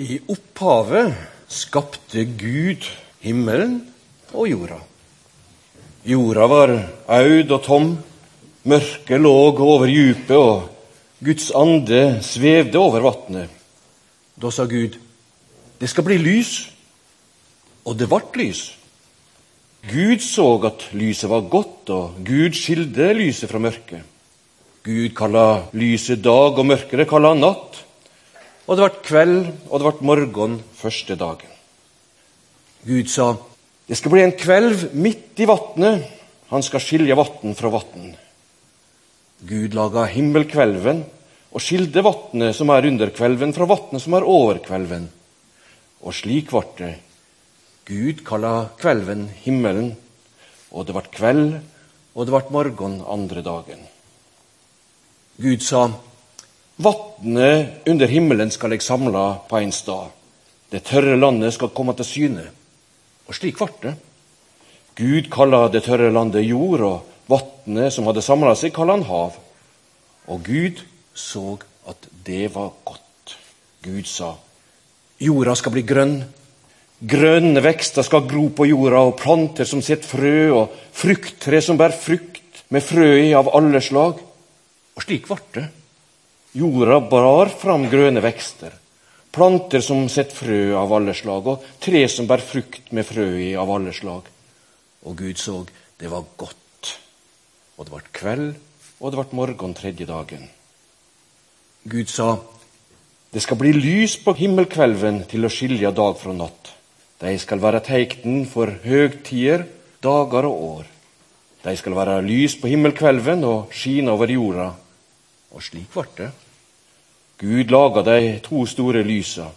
I opphavet skapte Gud himmelen og jorda. Jorda var aud og tom, mørket lå over djupet, og Guds ande svevde over vatnet. Da sa Gud, det skal bli lys, og det ble lys. Gud så at lyset var godt, og Gud skilde lyset fra mørket. Gud kalla lyset dag, og mørket kalla natt. Og det ble kveld, og det ble morgen første dagen. Gud sa, det skal bli en kvelv midt i vatnet. Han skal skilje vann fra vann. Gud laga himmelkvelven og skilde vatnet som er under kvelven, fra vatnet som er over kvelven. Og slik ble det. Gud kalla kvelven himmelen, og det ble kveld, og det ble morgen andre dagen. Gud sa, Vatnet under himmelen skal jeg samle på en stad. Det tørre landet skal komme til syne. Og slik ble det. Gud kalla det tørre landet jord, og vatnet som hadde samla seg, kalla han hav. Og Gud så at det var godt. Gud sa, jorda skal bli grønn. Grønne vekster skal gro på jorda, og planter som setter frø, og frukttre som bærer frukt med frø i av alle slag. Og slik ble det. Jorda bar fram grønne vekster, planter som setter frø av alle slag, og tre som bærer frukt med frø i av alle slag. Og Gud så det var godt. Og det ble kveld, og det ble morgen tredje dagen. Gud sa, det skal bli lys på himmelkvelven til å skilje dag fra natt. De skal være teiknen for høgtider, dager og år. De skal være lys på himmelkvelven og skine over jorda og slik ble det. Gud laga de to store lysa.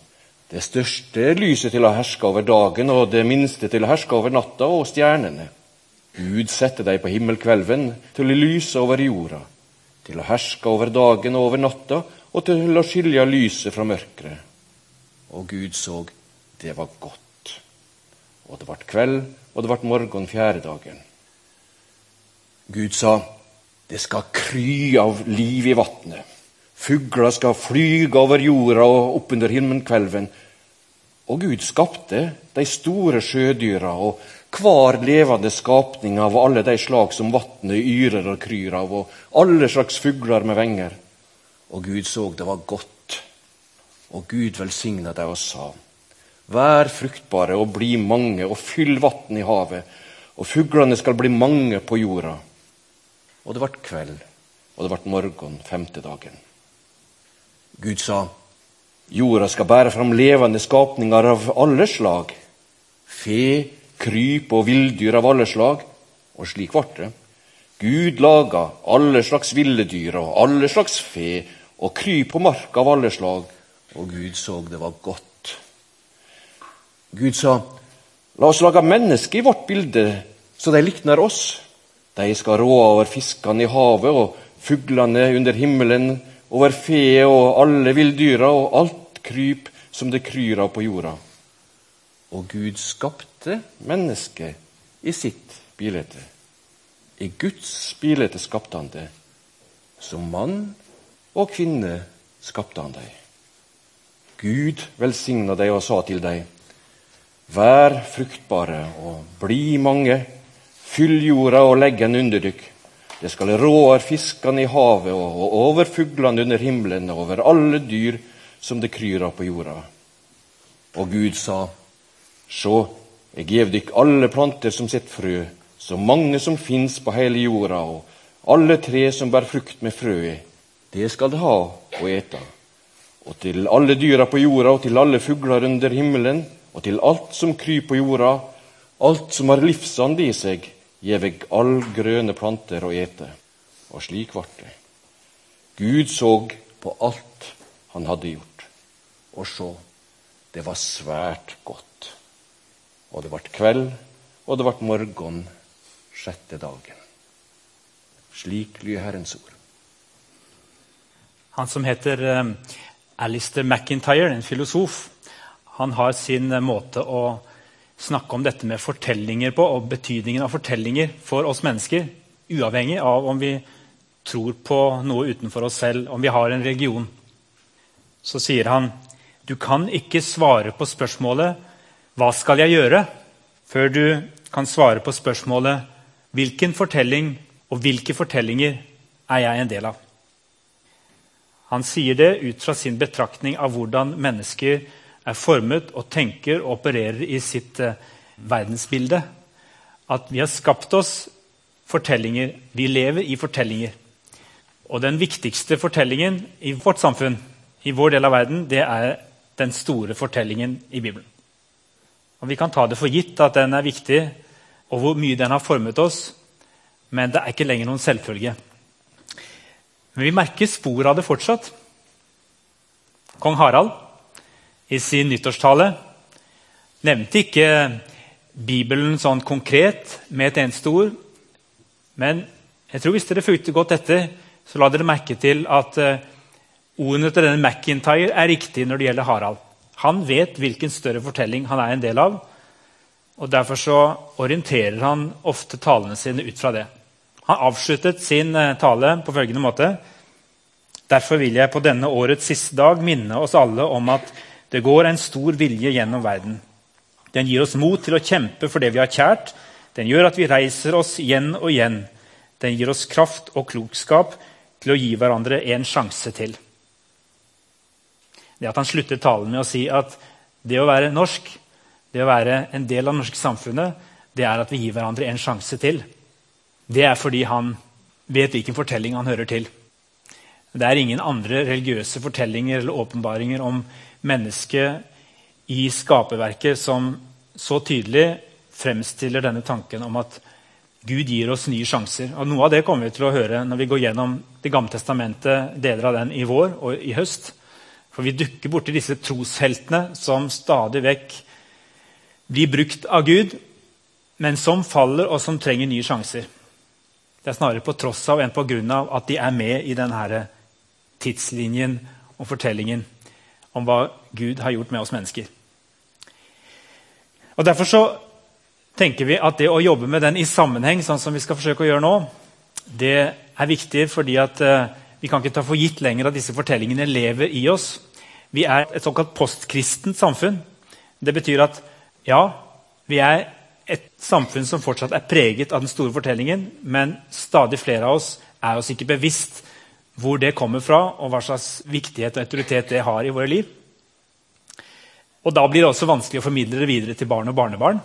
Det største lyset til å herske over dagen, og det minste til å herske over natta og stjernene. Gud sette dem på himmelkvelven til å lyse over jorda, til å herske over dagen og over natta, og til å skilje lyset fra mørket. Og Gud så det var godt. Og det ble kveld, og det ble morgen fjerde dagen. Gud sa, det skal kry av liv i vatnet. Fugler skal flyge over jorda og oppunder himmelkvelven. Og Gud skapte de store sjødyra og hver levende skapning av alle de slag som vatnet yrer og kryr av, og alle slags fugler med venger. Og Gud så det var godt. Og Gud velsigna dem og sa:" Vær fruktbare og bli mange, og fyll vann i havet, og fuglene skal bli mange på jorda. Og det ble kveld, og det ble morgen femte dagen. Gud sa, jorda skal bære fram levende skapninger av alle slag. Fe, kryp og villdyr av alle slag. Og slik ble det. Gud laga alle slags ville dyr og alle slags fe og kryp på mark av alle slag, og Gud så det var godt. Gud sa, la oss lage mennesker i vårt bilde, så de likner oss. De skal rå over fiskene i havet og fuglene under himmelen, over fe og alle villdyra og alt kryp som det kryr av på jorda. Og Gud skapte mennesket i sitt bilde. I Guds bilde skapte han det. Som mann og kvinne skapte han dem. Gud velsigna deg og sa til deg, vær fruktbare og bli mange. Fyll jorda og legg den under dykk. Det skal råde fiskene i havet og over fuglene under himmelen og over alle dyr som det kryr av på jorda. Og Gud sa, Sjå, jeg gjev dykk alle planter som sitt frø, så mange som fins på hele jorda, og alle tre som bærer frukt med frø i. Det skal det ha å ete. Og til alle dyra på jorda, og til alle fugler under himmelen, og til alt som kryr på jorda, alt som har livsande i seg, gjev all grøne planter å ete. Og slik ble det. Gud så på alt han hadde gjort, og så, det var svært godt. Og det ble kveld, og det ble morgen sjette dagen. Slik lyder Herrens ord. Han som heter um, Alistair McIntyre, en filosof, han har sin måte å snakke om dette med fortellinger på, og betydningen av fortellinger for oss mennesker. Uavhengig av om vi tror på noe utenfor oss selv, om vi har en religion. Så sier han Du kan ikke svare på spørsmålet 'Hva skal jeg gjøre?' før du kan svare på spørsmålet 'Hvilken fortelling og hvilke fortellinger er jeg en del av?' Han sier det ut fra sin betraktning av hvordan mennesker er formet og tenker og opererer i sitt eh, verdensbilde. At vi har skapt oss fortellinger. Vi lever i fortellinger. Og den viktigste fortellingen i vårt samfunn, i vår del av verden, det er den store fortellingen i Bibelen. Og Vi kan ta det for gitt at den er viktig, og hvor mye den har formet oss, men det er ikke lenger noen selvfølge. Men vi merker spor av det fortsatt. Kong Harald i sin nyttårstale nevnte ikke Bibelen sånn konkret med et eneste ord. Men jeg tror hvis dere fulgte godt etter, så la dere merke til at uh, ordene til denne McIntyre er riktige når det gjelder Harald. Han vet hvilken større fortelling han er en del av. og Derfor så orienterer han ofte talene sine ut fra det. Han avsluttet sin uh, tale på følgende måte. Derfor vil jeg på denne årets siste dag minne oss alle om at det går en stor vilje gjennom verden. Den gir oss mot til å kjempe for det vi har kjært. Den gjør at vi reiser oss igjen og igjen. Den gir oss kraft og klokskap til å gi hverandre en sjanse til. Det at Han slutter talen med å si at det å være norsk, det å være en del av det norske samfunnet, det er at vi gir hverandre en sjanse til. Det er fordi han vet hvilken fortelling han hører til. Det er ingen andre religiøse fortellinger eller åpenbaringer om mennesket i skaperverket som så tydelig fremstiller denne tanken om at Gud gir oss nye sjanser. Og Noe av det kommer vi til å høre når vi går gjennom Det gamle testamentet, deler av den i vår og i høst. For vi dukker borti disse trosheltene som stadig vekk blir brukt av Gud, men som faller, og som trenger nye sjanser. Det er snarere på tross av enn på grunn av at de er med i denne tidslinjen og fortellingen om hva Gud har gjort med oss mennesker. Og Derfor så tenker vi at det å jobbe med den i sammenheng, sånn som vi skal forsøke å gjøre nå, det er viktig fordi at uh, vi kan ikke ta for gitt lenger at disse fortellingene lever i oss. Vi er et såkalt postkristent samfunn. Det betyr at ja, vi er et samfunn som fortsatt er preget av den store fortellingen, men stadig flere av oss er oss ikke bevisst hvor det kommer fra, og hva slags viktighet og autoritet det har i våre liv. Og Da blir det også vanskelig å formidle det videre til barn og barnebarn.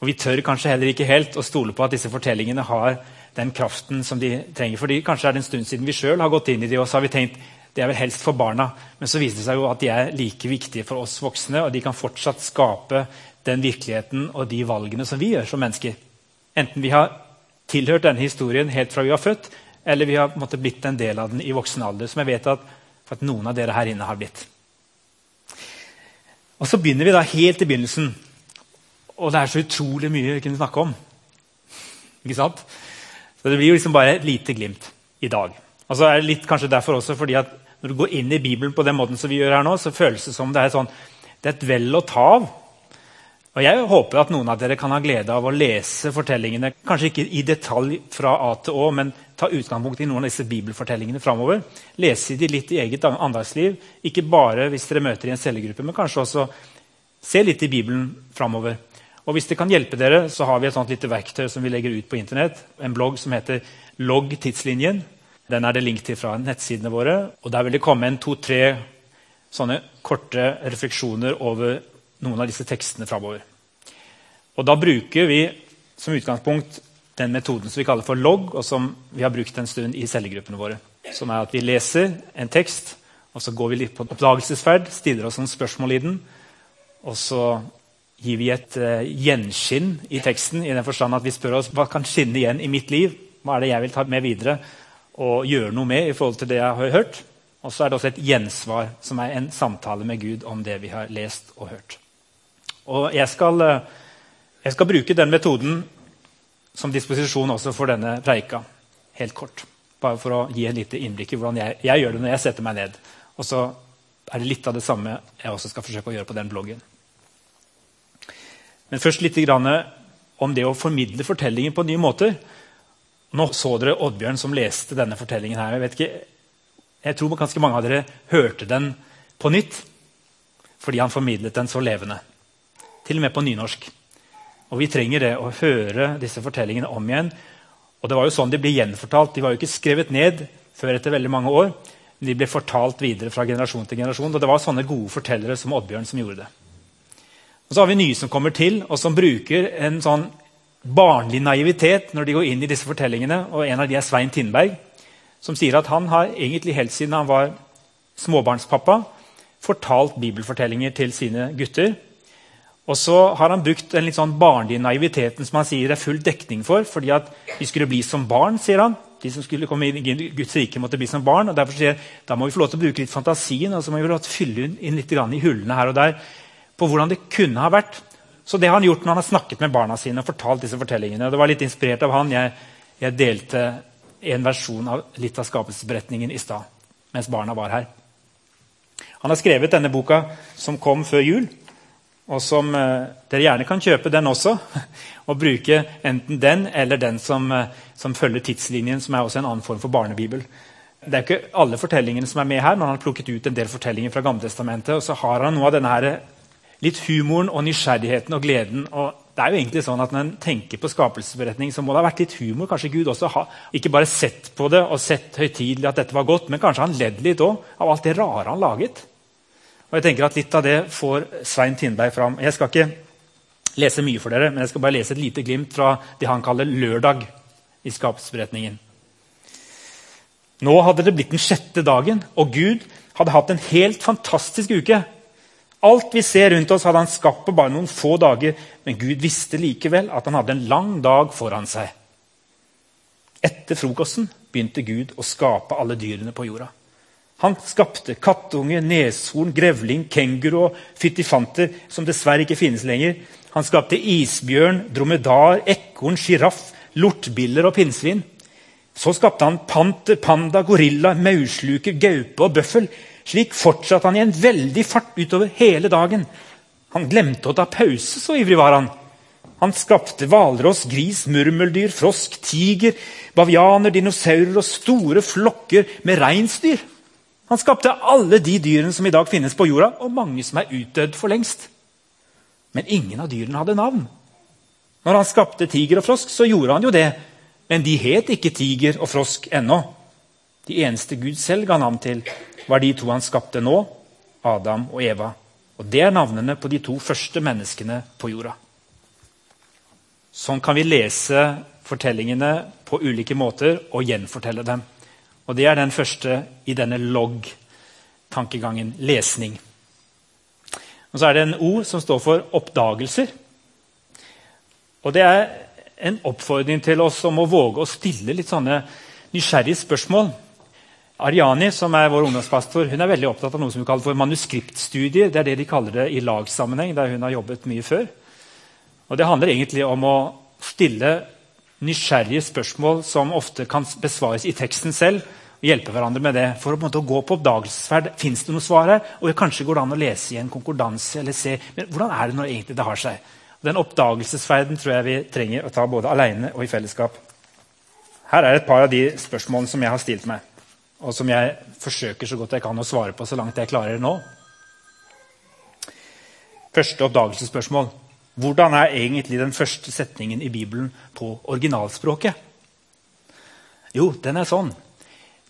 Og Vi tør kanskje heller ikke helt å stole på at disse fortellingene har den kraften som de trenger. Fordi Kanskje er det en stund siden vi sjøl har gått inn i de, og så har vi tenkt det er vel helst for barna. Men så viser det seg jo at de er like viktige for oss voksne, og de kan fortsatt skape den virkeligheten og de valgene som vi gjør som mennesker. Enten vi har tilhørt denne historien helt fra vi var født, eller vi har måtte, blitt en del av den i voksen alder, som jeg vet at, at noen av dere her inne har blitt. Og Så begynner vi da helt i begynnelsen. Og det er så utrolig mye vi kunne snakke om. Ikke sant? Så Det blir jo liksom bare et lite glimt i dag. Og så er det litt kanskje derfor også fordi at Når du går inn i Bibelen på den måten som vi gjør her nå, så føles det som det er, sånn, det er et vel å ta av. Og Jeg håper at noen av dere kan ha glede av å lese fortellingene. Kanskje ikke i detalj fra A til Å, men ta utgangspunkt i noen av disse bibelfortellingene framover. Lese de litt i eget andagsliv. Ikke bare hvis dere møter i en cellegruppe, men kanskje også se litt i Bibelen framover. Og hvis det kan hjelpe dere, så har vi et sånt lite verktøy som vi legger ut på Internett. En blogg som heter Logg tidslinjen. Den er det link til fra nettsidene våre. og Der vil det komme en to-tre sånne korte refleksjoner over noen av disse tekstene framover. Og da bruker vi som utgangspunkt den metoden som vi kaller for logg, og som vi har brukt en stund i cellegruppene våre. Som er at vi leser en tekst, og så går vi litt på oppdagelsesferd, stiller oss noen spørsmål i den, og så gir vi et uh, gjenskinn i teksten, i den forstand at vi spør oss hva kan skinne igjen i mitt liv. Hva er det jeg vil ta med videre og gjøre noe med i forhold til det jeg har hørt? Og så er det også et gjensvar, som er en samtale med Gud om det vi har lest og hørt. Og jeg skal, uh, jeg skal bruke den metoden som disposisjon også for denne preika. Helt kort. Bare for å gi et lite innblikk i hvordan jeg, jeg, gjør det når jeg setter meg ned. Og så er det litt av det samme jeg også skal forsøke å gjøre på den bloggen. Men først litt om det å formidle fortellingen på nye måter. Nå så dere Oddbjørn som leste denne fortellingen her. Jeg, ikke, jeg tror ganske mange av dere hørte den på nytt. fordi han formidlet den så levende. Til og med på nynorsk. Og Vi trenger det å høre disse fortellingene om igjen. Og det var jo sånn De ble gjenfortalt. De var jo ikke skrevet ned før etter veldig mange år. Men de ble fortalt videre fra generasjon til generasjon. Og det var sånne gode fortellere som Oddbjørn som gjorde det. Og Så har vi nye som kommer til, og som bruker en sånn barnlig naivitet når de går inn i disse fortellingene. og En av de er Svein Tindberg, som sier at han har egentlig helt siden han var småbarnspappa, fortalt bibelfortellinger til sine gutter. Og så har han brukt en litt sånn barnlige naiviteten som han sier det er full dekning for. fordi at vi skulle bli som barn, sier han. De som skulle komme inn i Guds rike, måtte bli som barn. og derfor sier han, Da må vi få lov til å bruke litt fantasien og så må vi få lov til å fylle inn litt i hullene her og der på hvordan det kunne ha vært. Så det har han gjort når han har snakket med barna sine og fortalt disse fortellingene. Det var litt inspirert av han. Jeg, jeg delte en versjon av litt av skapelsesberetningen i stad mens barna var her. Han har skrevet denne boka som kom før jul, og som eh, dere gjerne kan kjøpe den også. Og bruke enten den eller den som, eh, som, følger tidslinjen, som er også en annen form for barnebibel. Det er ikke alle fortellingene som er med her, men han har plukket ut en del fortellinger fra Gamletestamentet. Og så har han noe av denne her litt humoren og nysgjerrigheten og gleden. og det er jo egentlig sånn at Når en tenker på skapelsesberetning, så må det ha vært litt humor. Kanskje Gud også har ikke bare sett på det og sett høytidelig at dette var godt, men kanskje han ledd litt òg av alt det rare han laget. Og jeg tenker at Litt av det får Svein Tindberg fram. Jeg skal ikke lese mye for dere, men jeg skal bare lese et lite glimt fra det han kaller lørdag i skapelsesberetningen. Nå hadde det blitt den sjette dagen, og Gud hadde hatt en helt fantastisk uke. Alt vi ser rundt oss, hadde han skapt på bare noen få dager, men Gud visste likevel at han hadde en lang dag foran seg. Etter frokosten begynte Gud å skape alle dyrene på jorda. Han skapte kattunge, neshorn, grevling, kenguru og fytifanter, som dessverre ikke finnes lenger. Han skapte isbjørn, dromedar, ekorn, sjiraff, lortbiller og pinnsvin. Så skapte han panter, panda, gorilla, maursluker, gaupe og bøffel. Slik fortsatte han i en veldig fart utover hele dagen. Han glemte å ta pause, så ivrig var han. Han skapte hvalross, gris, murmeldyr, frosk, tiger, bavianer, dinosaurer og store flokker med reinsdyr. Han skapte alle de dyrene som i dag finnes på jorda, og mange som er utdødd for lengst. Men ingen av dyrene hadde navn. Når han skapte tiger og frosk, så gjorde han jo det, men de het ikke tiger og frosk ennå. De eneste Gud selv ga navn til, var de to han skapte nå, Adam og Eva. Og Det er navnene på de to første menneskene på jorda. Sånn kan vi lese fortellingene på ulike måter og gjenfortelle dem. Og Det er den første i denne logg-tankegangen lesning. Og Så er det en ord som står for oppdagelser. Og Det er en oppfordring til oss om å våge å stille litt sånne nysgjerrige spørsmål. Ariani, som er vår ungdomspastor, hun er veldig opptatt av noe som hun kaller for manuskriptstudier. Det er det de kaller det i lagssammenheng, der hun har jobbet mye før. Og Det handler egentlig om å stille nysgjerrige spørsmål som ofte kan besvares i teksten selv. og hjelpe hverandre med det, For å, på en måte, gå på oppdagelsesferd. Fins det noe svar her? Og Kanskje går det an å lese i en konkordanse. eller se, men Hvordan er det når egentlig det har seg? Den oppdagelsesferden tror jeg vi trenger å ta både alene og i fellesskap. Her er et par av de spørsmålene som jeg har stilt meg og som jeg forsøker så godt jeg kan å svare på så langt jeg klarer nå. Første oppdagelsesspørsmål. Hvordan er egentlig den første setningen i Bibelen på originalspråket? Jo, den er sånn.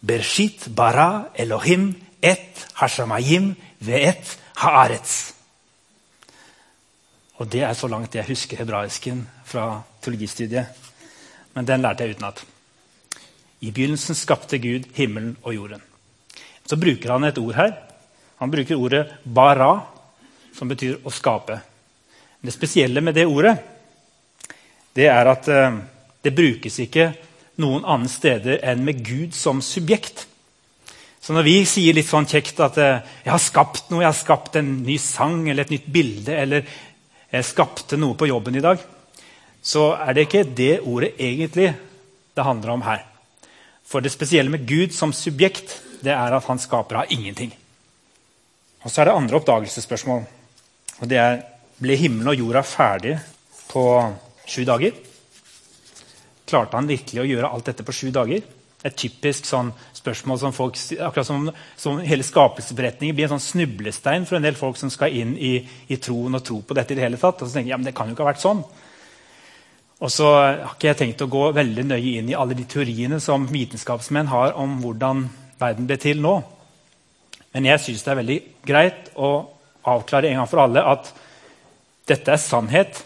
Bershit bara Elohim et hashamayim ve'et haaretz. Og Det er så langt jeg husker hebraisken fra teologistudiet. Men den lærte jeg utenat. I begynnelsen skapte Gud himmelen og jorden. Så bruker han et ord her. Han bruker ordet 'bara', som betyr å skape. Det spesielle med det ordet det er at eh, det brukes ikke noen annen steder enn med Gud som subjekt. Så når vi sier litt sånn kjekt at eh, 'jeg har skapt noe', 'jeg har skapt en ny sang eller et nytt bilde', eller 'jeg skapte noe på jobben i dag', så er det ikke det ordet egentlig det handler om her. For det spesielle med Gud som subjekt det er at han skaper av ingenting. Og Så er det andre oppdagelsesspørsmål. Og det er ble himmelen og jorda ferdig på sju dager? Klarte han virkelig å gjøre alt dette på sju dager? Et typisk sånn spørsmål som folk, akkurat som, som hele skapelsesberetningen blir en sånn snublestein for en del folk som skal inn i, i troen og tro på dette. i det hele tatt. Og så tenker jeg, ja, men det kan jo ikke ha vært sånn. Og så har ikke jeg tenkt å gå veldig nøye inn i alle de teoriene som vitenskapsmenn har om hvordan verden ble til nå. Men jeg syns det er veldig greit å avklare en gang for alle at dette er sannhet.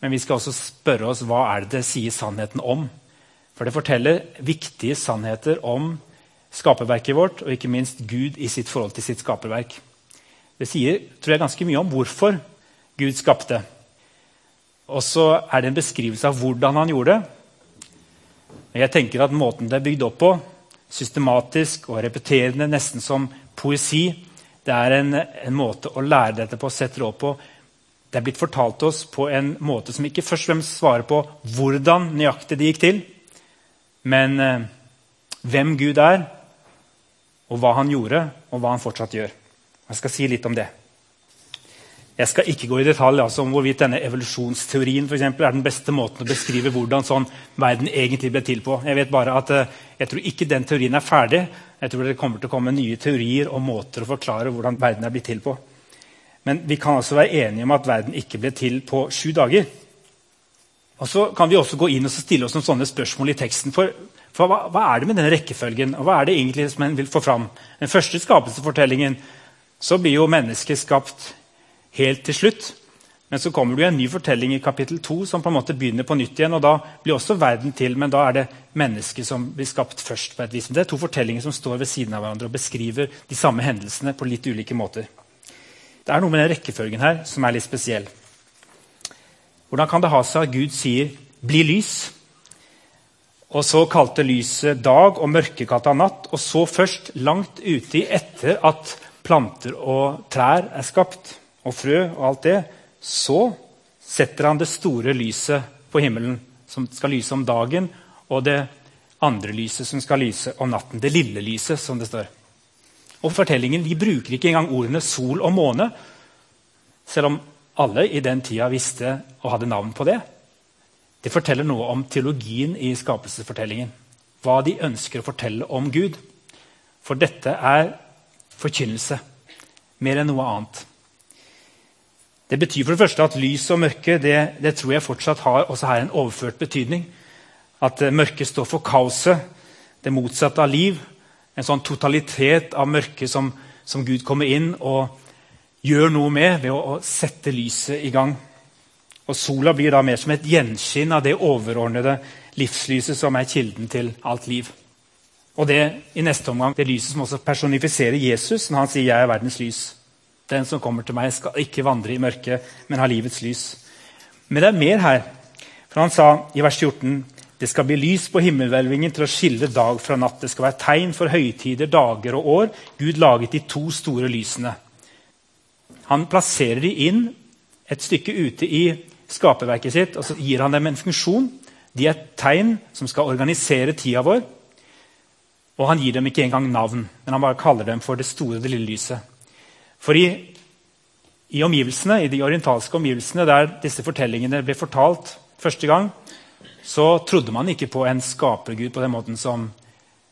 Men vi skal også spørre oss hva er det det sier sannheten om. For det forteller viktige sannheter om skaperverket vårt, og ikke minst Gud i sitt forhold til sitt skaperverk. Det sier tror jeg, ganske mye om hvorfor Gud skapte. Og så er det en beskrivelse av hvordan han gjorde det. Jeg tenker at Måten det er bygd opp på, systematisk og repeterende, nesten som poesi, det er en, en måte å lære dette på, sette det opp på. Det er blitt fortalt oss på en måte som ikke først og fremst svarer på hvordan nøyaktig det gikk til, men eh, hvem Gud er, og hva han gjorde, og hva han fortsatt gjør. Jeg skal si litt om det. Jeg skal ikke gå i detalj altså, om hvorvidt denne evolusjonsteorien for eksempel, er den beste måten å beskrive hvordan sånn verden egentlig ble til på. Jeg vet bare at eh, jeg tror ikke den teorien er ferdig. Jeg tror det kommer til å komme nye teorier og måter å forklare hvordan verden er blitt til på. Men vi kan altså være enige om at verden ikke ble til på sju dager. Og så kan vi også gå inn og stille oss noen sånne spørsmål i teksten. For, for hva, hva, er det med denne rekkefølgen? og hva er det egentlig som en vil få fram? Den første skapelsesfortellingen så blir jo mennesket skapt helt til slutt. Men så kommer det jo en ny fortelling i kapittel 2 som på en måte begynner på nytt igjen. og Da blir også verden til, men da er det mennesket som blir skapt først. på et vis. Men det er to fortellinger som står ved siden av hverandre og beskriver de samme hendelsene på litt ulike måter. Det er noe med den rekkefølgen her som er litt spesiell. Hvordan kan det ha seg at Gud sier 'bli lys', og så kalte lyset dag og mørke kalte han natt, og så først langt uti etter at planter og trær er skapt, og frø og alt det, så setter han det store lyset på himmelen, som skal lyse om dagen, og det andre lyset som skal lyse om natten. Det lille lyset, som det står. Og fortellingen de bruker ikke engang ordene sol og måne, selv om alle i den tida visste og hadde navn på det. Det forteller noe om teologien i skapelsesfortellingen. Hva de ønsker å fortelle om Gud. For dette er forkynnelse mer enn noe annet. Det betyr for det første at lys og mørke det, det tror jeg fortsatt har også her en overført betydning. At mørket står for kaoset, det motsatte av liv. En sånn totalitet av mørke som, som Gud kommer inn og gjør noe med ved å, å sette lyset i gang. Og Sola blir da mer som et gjenskinn av det overordnede livslyset som er kilden til alt liv. Og det i neste omgang, det lyset som også personifiserer Jesus når han sier 'Jeg er verdens lys'. Den som kommer til meg, skal ikke vandre i mørket, men ha livets lys. Men det er mer her. For han sa i vers 14 det skal bli lys på himmelhvelvingen til å skille dag fra natt. Det skal være tegn for høytider, dager og år. Gud laget de to store lysene. Han plasserer de inn et stykke ute i skaperverket sitt og så gir han dem en funksjon. De er tegn som skal organisere tida vår. Og han gir dem ikke engang navn, men han bare kaller dem for det store og det lille lyset. For i, i omgivelsene, i de orientalske omgivelsene der disse fortellingene ble fortalt første gang, så trodde man ikke på en skapergud på den måten som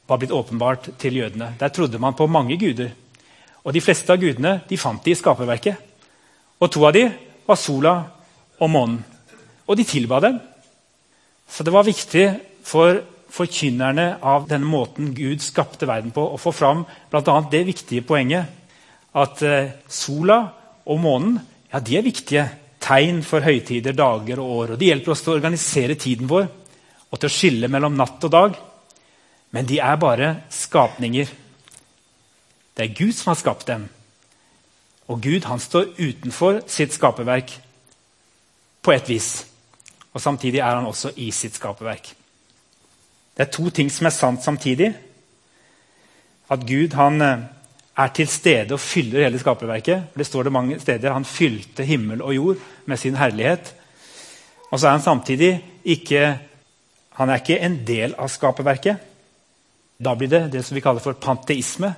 var blitt åpenbart til jødene. Der trodde man på mange guder. Og De fleste av gudene de fant de i skaperverket. Og to av de var sola og månen. Og de tilba dem. Så det var viktig for forkynnerne av denne måten Gud skapte verden på, å få fram bl.a. det viktige poenget at eh, sola og månen ja, de er viktige tegn for høytider, dager og år. og De hjelper oss til å organisere tiden vår og til å skille mellom natt og dag. Men de er bare skapninger. Det er Gud som har skapt dem. Og Gud han står utenfor sitt skaperverk på et vis. Og samtidig er han også i sitt skaperverk. Det er to ting som er sant samtidig. At Gud han eh, er til stede og fyller hele skaperverket. Det står det mange steder. Han fylte himmel og jord med sin herlighet. Og så er han samtidig ikke han er ikke en del av skaperverket. Da blir det det som vi kaller for panteisme.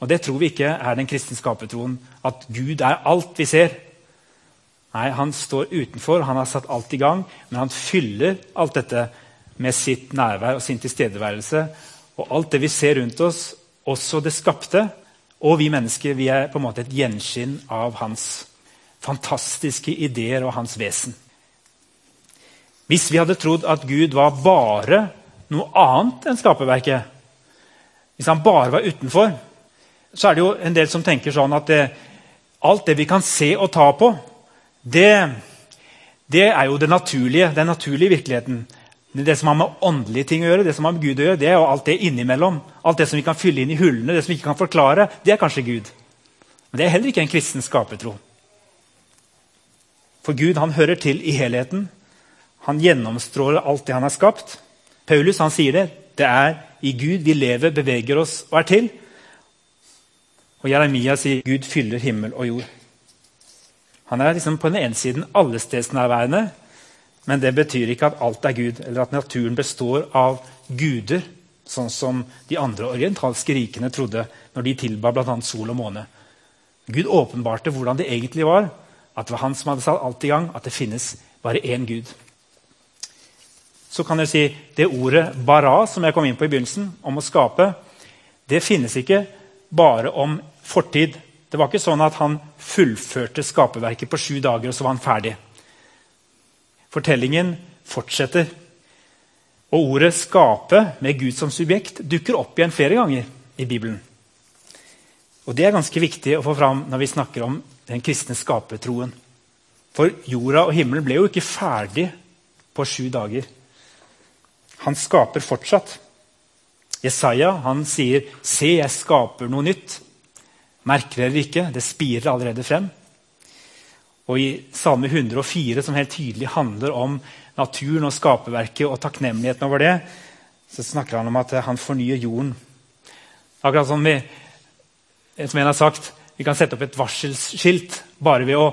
Og det tror vi ikke er den kristne skapertroen. At Gud er alt vi ser. Nei, Han står utenfor, han har satt alt i gang, men han fyller alt dette med sitt nærvær og sin tilstedeværelse. Og alt det vi ser rundt oss, også det skapte, og vi mennesker, vi er på en måte et gjenskinn av hans fantastiske ideer og hans vesen. Hvis vi hadde trodd at Gud var bare noe annet enn skaperverket, hvis han bare var utenfor, så er det jo en del som tenker sånn at det, alt det vi kan se og ta på, det, det er jo det naturlige, den naturlige virkeligheten. Det som har med åndelige ting å gjøre, det som har med Gud å gjøre, det er jo alt det innimellom. Alt det som vi kan fylle inn i hullene, det som vi ikke kan forklare, det er kanskje Gud. Men det er heller ikke en kristen skapertro. For Gud han hører til i helheten. Han gjennomstråler alt det han har skapt. Paulus han sier det. Det er i Gud vi lever, beveger oss og er til. Og Jeremia sier Gud fyller himmel og jord. Han er liksom på den ene siden allestedsnærværende, men det betyr ikke at alt er Gud, eller at naturen består av guder, sånn som de andre orientalske rikene trodde når de tilba bl.a. sol og måne. Gud åpenbarte hvordan det egentlig var, at det var han som hadde satt alt i gang, at det finnes bare én Gud. Så kan dere si det ordet 'bara', som jeg kom inn på i begynnelsen, om å skape, det finnes ikke bare om fortid. Det var ikke sånn at han fullførte skaperverket på sju dager, og så var han ferdig. Fortellingen fortsetter. Og ordet 'skape' med Gud som subjekt dukker opp igjen flere ganger i Bibelen. Og Det er ganske viktig å få fram når vi snakker om den kristne skapertroen. For jorda og himmelen ble jo ikke ferdig på sju dager. Han skaper fortsatt. Jesaja han sier, 'Se, jeg skaper noe nytt'. Merker dere ikke? Det spirer allerede frem. Og i Salme 104, som helt tydelig handler om naturen og skaperverket og takknemligheten over det, så snakker han om at han fornyer jorden. Akkurat som, vi, som en har sagt, vi kan sette opp et varselskilt bare ved å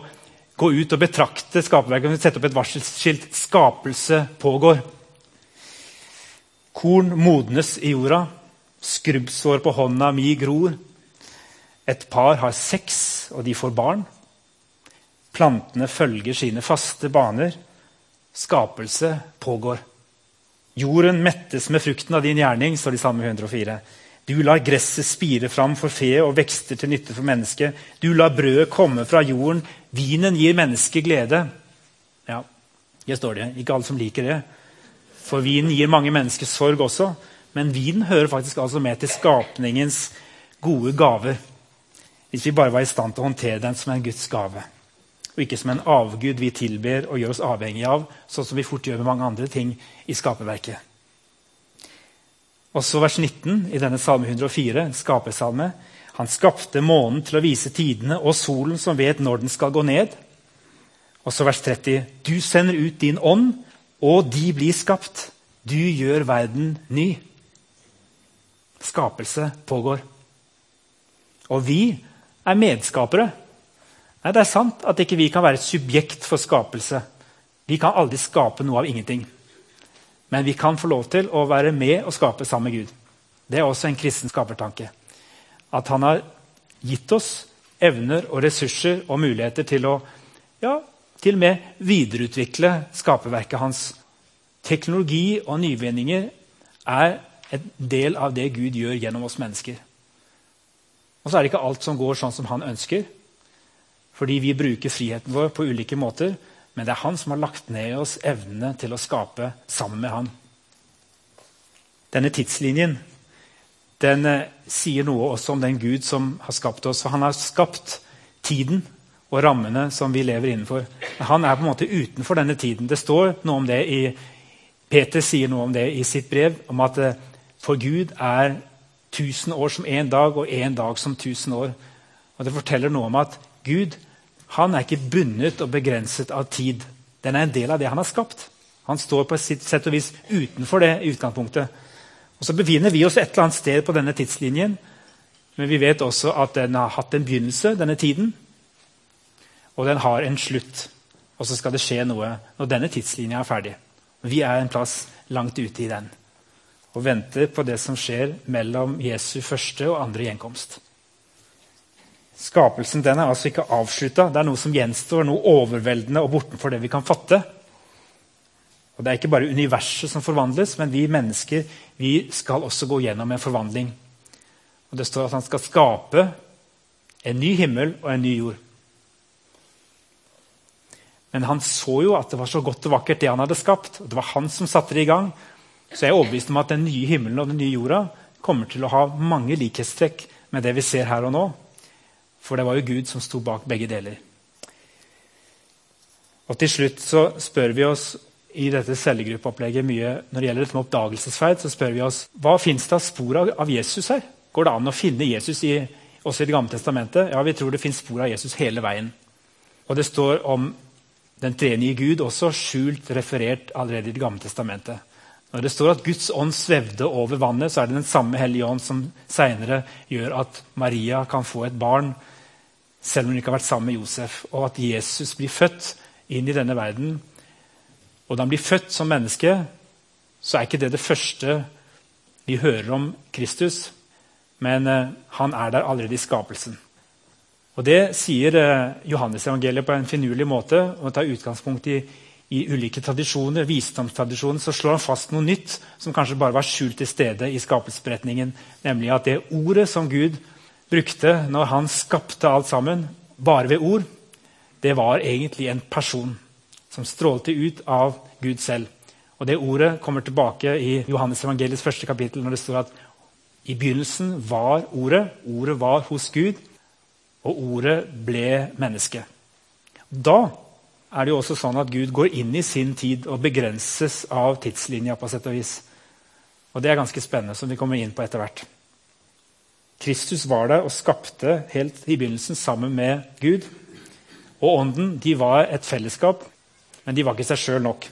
gå ut og betrakte skaperverket. Vi kan sette opp et varselskilt 'Skapelse pågår'. Korn modnes i jorda. Skrubbsår på hånda mi gror. Et par har sex, og de får barn. Plantene følger sine faste baner. Skapelse pågår. Jorden mettes med frukten av din gjerning, står det i Salme 104. Du lar gresset spire fram for fe og vekster til nytte for mennesket. Du lar brødet komme fra jorden. Vinen gir mennesket glede. Ja, det står det. Ikke alle som liker det. For vinen gir mange mennesker sorg også. Men vinen hører faktisk altså med til skapningens gode gaver. Hvis vi bare var i stand til å håndtere den som en Guds gave og ikke som en avgud vi tilber og gjør oss avhengig av, sånn som vi fort gjør med mange andre ting i skaperverket. Også vers 19 i denne salme 104, skapersalme. Han skapte månen til å vise tidene og solen som vet når den skal gå ned. Også vers 30. Du sender ut din ånd, og de blir skapt. Du gjør verden ny. Skapelse pågår. Og vi er medskapere. Nei, Det er sant at ikke vi kan være et subjekt for skapelse. Vi kan aldri skape noe av ingenting. Men vi kan få lov til å være med og skape sammen med Gud. Det er også en kristen skapertanke. At han har gitt oss evner og ressurser og muligheter til å ja, til og med videreutvikle skaperverket hans. Teknologi og nyvinninger er en del av det Gud gjør gjennom oss mennesker. Og så er det ikke alt som går sånn som han ønsker. Fordi vi bruker friheten vår på ulike måter. Men det er han som har lagt ned i oss evnene til å skape sammen med han. Denne tidslinjen den eh, sier noe også om den Gud som har skapt oss. For han har skapt tiden og rammene som vi lever innenfor. Han er på en måte utenfor denne tiden. Det står noe om det i Peter sier noe om det i sitt brev, om at eh, for Gud er tusen år som én dag, og én dag som tusen år. Og Det forteller noe om at Gud han er ikke bundet og begrenset av tid. Den er en del av det han har skapt. Han står på sitt sett og vis utenfor det utgangspunktet. Og Så befinner vi oss et eller annet sted på denne tidslinjen. Men vi vet også at den har hatt en begynnelse, denne tiden. Og den har en slutt. Og så skal det skje noe når denne tidslinja er ferdig. Vi er en plass langt ute i den og venter på det som skjer mellom Jesu første og andre gjenkomst. Skapelsen den er altså ikke avslutta. Det er noe som gjenstår, noe overveldende og bortenfor det vi kan fatte. Og Det er ikke bare universet som forvandles, men vi mennesker vi skal også gå gjennom en forvandling. Og Det står at han skal skape en ny himmel og en ny jord. Men han så jo at det var så godt og vakkert, det han hadde skapt. og Det var han som satte det i gang. Så jeg er overbevist om at den nye himmelen og den nye jorda kommer til å ha mange likhetstrekk med det vi ser her og nå. For det var jo Gud som sto bak begge deler. Og Til slutt så spør vi oss i dette cellegruppeopplegget mye når det gjelder dette med oppdagelsesferd, så spør vi oss hva fins det av spor av Jesus her? Går det an å finne Jesus i, også i Det gamle testamentet? Ja, vi tror det fins spor av Jesus hele veien. Og det står om den tredje Gud også skjult referert allerede i Det gamle testamentet. Når det står at Guds ånd svevde over vannet, så er det den samme Hellige ånd som senere gjør at Maria kan få et barn, selv om hun ikke har vært sammen med Josef. Og at Jesus blir født inn i denne verden. Og da han blir født som menneske, så er ikke det det første vi hører om Kristus. Men eh, han er der allerede i skapelsen. Og Det sier eh, Johannes-evangeliet på en finurlig måte. og tar utgangspunkt i, i ulike tradisjoner, visdomstradisjoner, så slår han fast noe nytt som kanskje bare var skjult til stede i skapelsesberetningen. Nemlig at det ordet som Gud brukte når han skapte alt sammen, bare ved ord, det var egentlig en person som strålte ut av Gud selv. Og Det ordet kommer tilbake i Johannes evangeliets første kapittel, når det står at i begynnelsen var Ordet. Ordet var hos Gud og ordet ble menneske. Da er det jo også sånn at Gud går inn i sin tid og begrenses av tidslinja. på sett Og vis. Og Det er ganske spennende, som vi kommer inn på etter hvert. Kristus var der og skapte helt i begynnelsen sammen med Gud. Og Ånden de var et fellesskap, men de var ikke seg sjøl nok.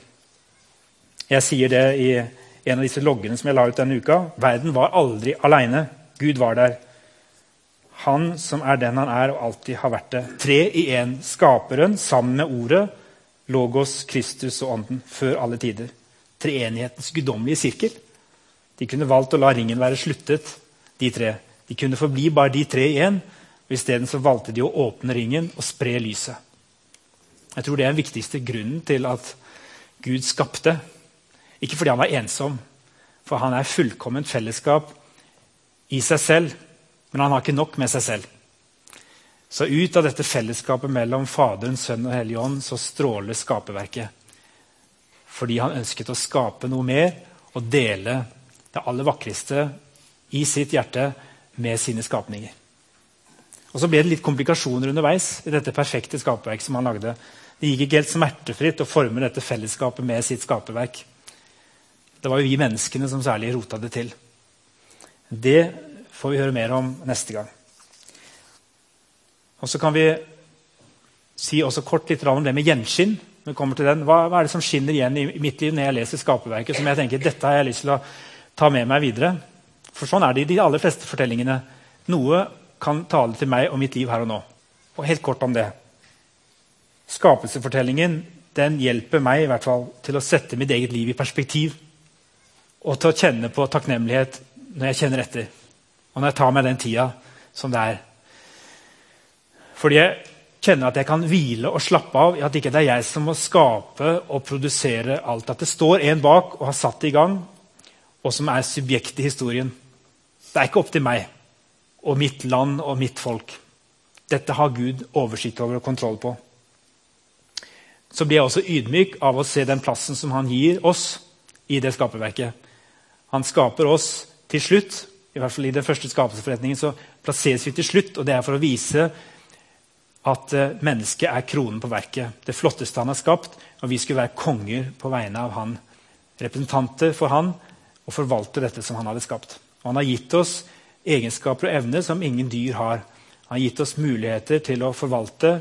Jeg sier det i en av disse loggene som jeg la ut denne uka. Verden var aldri aleine. Gud var der. Han som er den han er og alltid har vært det. Tre i én. Skaperen sammen med Ordet, Logos, Kristus og Ånden før alle tider. Treenighetens guddommelige sirkel. De kunne valgt å la ringen være sluttet, de tre. De kunne forbli bare de tre igjen. og Isteden valgte de å åpne ringen og spre lyset. Jeg tror det er den viktigste grunnen til at Gud skapte. Ikke fordi han var ensom, for han er fullkomment fellesskap i seg selv men han har ikke nok med seg selv. Så ut av dette fellesskapet mellom Faderen, Sønnen og Hellig Ånd så stråler skaperverket. Fordi han ønsket å skape noe mer og dele det aller vakreste i sitt hjerte med sine skapninger. Og Så ble det litt komplikasjoner underveis i dette perfekte skaperverket som han lagde. Det gikk ikke helt smertefritt å forme dette fellesskapet med sitt skaperverk. Det var jo vi menneskene som særlig rota det til. Det får vi høre mer om neste gang. Og Så kan vi si også kort litt om det med gjenskinn. Hva, hva, er det som skinner igjen i mitt liv når jeg leser skaperverket? som jeg tenker, dette har jeg lyst til å ta med meg videre? For sånn er det i de aller fleste fortellingene. Noe kan tale til meg og mitt liv her og nå. Og helt kort om det. Skapelsefortellingen den hjelper meg i hvert fall til å sette mitt eget liv i perspektiv. Og til å kjenne på takknemlighet når jeg kjenner etter. Og når jeg tar meg den tida som det er. Fordi jeg kjenner at jeg kan hvile og slappe av i at ikke det er jeg som må skape og produsere alt. At det står en bak og har satt det i gang, og som er subjekt i historien. Det er ikke opp til meg og mitt land og mitt folk. Dette har Gud oversikt over og kontroll på. Så blir jeg også ydmyk av å se den plassen som han gir oss i det skaperverket. Han skaper oss til slutt i hvert fall i den første skapelsesforretningen, så plasseres vi til slutt. og Det er for å vise at uh, mennesket er kronen på verket. Det flotteste han har skapt. Og vi skulle være konger på vegne av han. Representanter for han og forvalte dette som han hadde skapt. Og han har gitt oss egenskaper og evner som ingen dyr har. Han har gitt oss muligheter til å forvalte,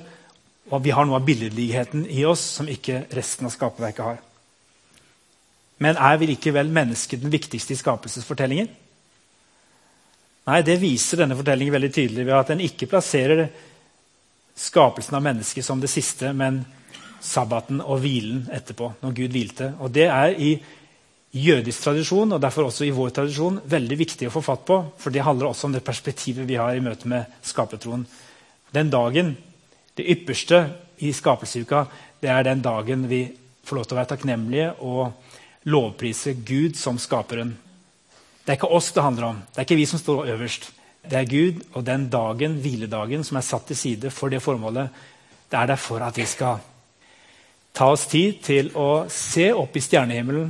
og vi har noe av billedligheten i oss som ikke resten av skaperverket har. Men er vi likevel mennesket den viktigste i skapelsesfortellingen? Nei, det viser denne fortellingen veldig tydelig ved at den ikke plasserer skapelsen av mennesket som det siste, men sabbaten og hvilen etterpå, når Gud hvilte. Og Det er i jødisk tradisjon og derfor også i vår tradisjon veldig viktig å få fatt på. For det handler også om det perspektivet vi har i møte med skapertroen. Den dagen, det ypperste i skapelsesuka, det er den dagen vi får lov til å være takknemlige og lovprise Gud som skaperen. Det er ikke oss det handler om. Det er ikke vi som står øverst. Det er Gud og den dagen, hviledagen, som er satt til side for det formålet. Det er der for at vi skal ta oss tid til å se opp i stjernehimmelen,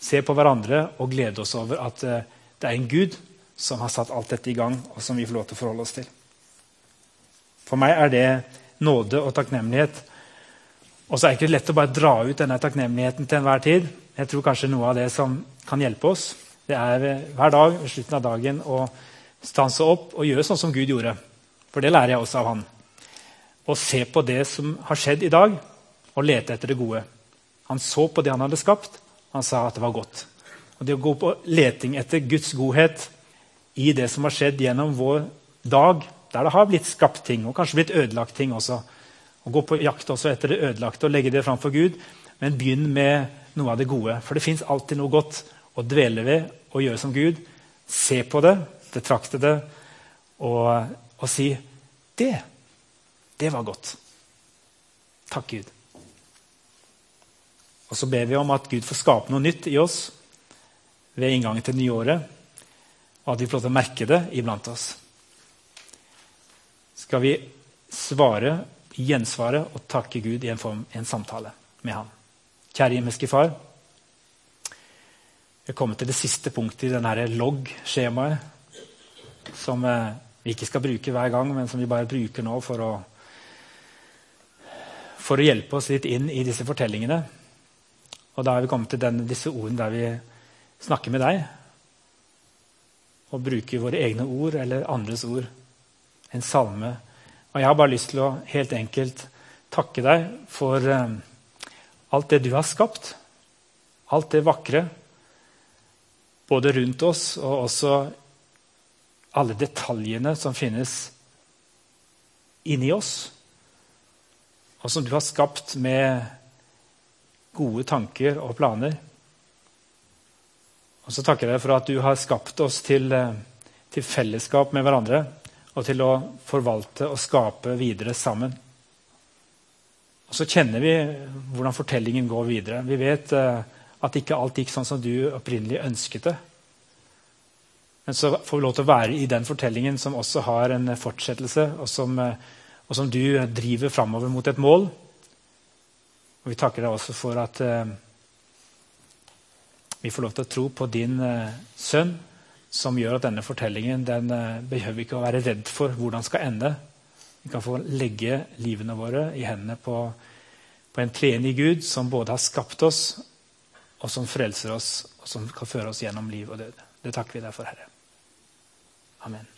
se på hverandre og glede oss over at eh, det er en Gud som har satt alt dette i gang, og som vi får lov til å forholde oss til. For meg er det nåde og takknemlighet. Og så er det ikke lett å bare dra ut denne takknemligheten til enhver tid. Jeg tror kanskje noe av det som kan hjelpe oss, det er hver dag ved slutten av dagen å stanse opp og gjøre sånn som Gud gjorde. For det lærer jeg også av han. Å se på det som har skjedd i dag, og lete etter det gode. Han så på det han hadde skapt. Han sa at det var godt. Og Det å gå på leting etter Guds godhet i det som har skjedd gjennom vår dag, der det har blitt skapt ting, og kanskje blitt ødelagt ting også. Og Gå på jakt også etter det ødelagte og legge det fram for Gud. Men begynn med noe av det gode. For det fins alltid noe godt å dvele ved og gjøre som Gud. Se på det, betrakte det og, og si Det, det var godt. Takk, Gud. Og så ber vi om at Gud får skape noe nytt i oss ved inngangen til nyåret, og at vi får lov til å merke det iblant oss. Skal vi svare, gjensvare og takke Gud i en, form, en samtale med ham. Kjære himmelske Far. Vi er kommet til det siste punktet i denne logg-skjemaet, som eh, vi ikke skal bruke hver gang, men som vi bare bruker nå for å, for å hjelpe oss litt inn i disse fortellingene. Og da er vi kommet til den, disse ordene der vi snakker med deg og bruker våre egne ord eller andres ord. En salme. Og jeg har bare lyst til å helt enkelt takke deg for um, alt det du har skapt. Alt det vakre. Både rundt oss og også alle detaljene som finnes inni oss. Og som du har skapt med gode tanker og planer. Og så takker jeg deg for at du har skapt oss til, eh, til, fellesskap med hverandre og til å forvalte og skape videre sammen. Og så kjenner vi hvordan fortellingen går videre. Vi vet uh, at ikke alt gikk sånn som du opprinnelig ønsket det. Men så får vi lov til å være i den fortellingen som også har en fortsettelse, og som, uh, og som du driver framover mot et mål. Og vi takker deg også for at eh, vi får lov til å tro på din eh, sønn, som gjør at denne fortellingen den eh, behøver vi ikke å være redd for hvordan skal ende. Vi kan få legge livene våre i hendene på, på en treenig Gud som både har skapt oss, og som frelser oss, og som kan føre oss gjennom liv og død. Det takker vi deg for, Herre. Amen.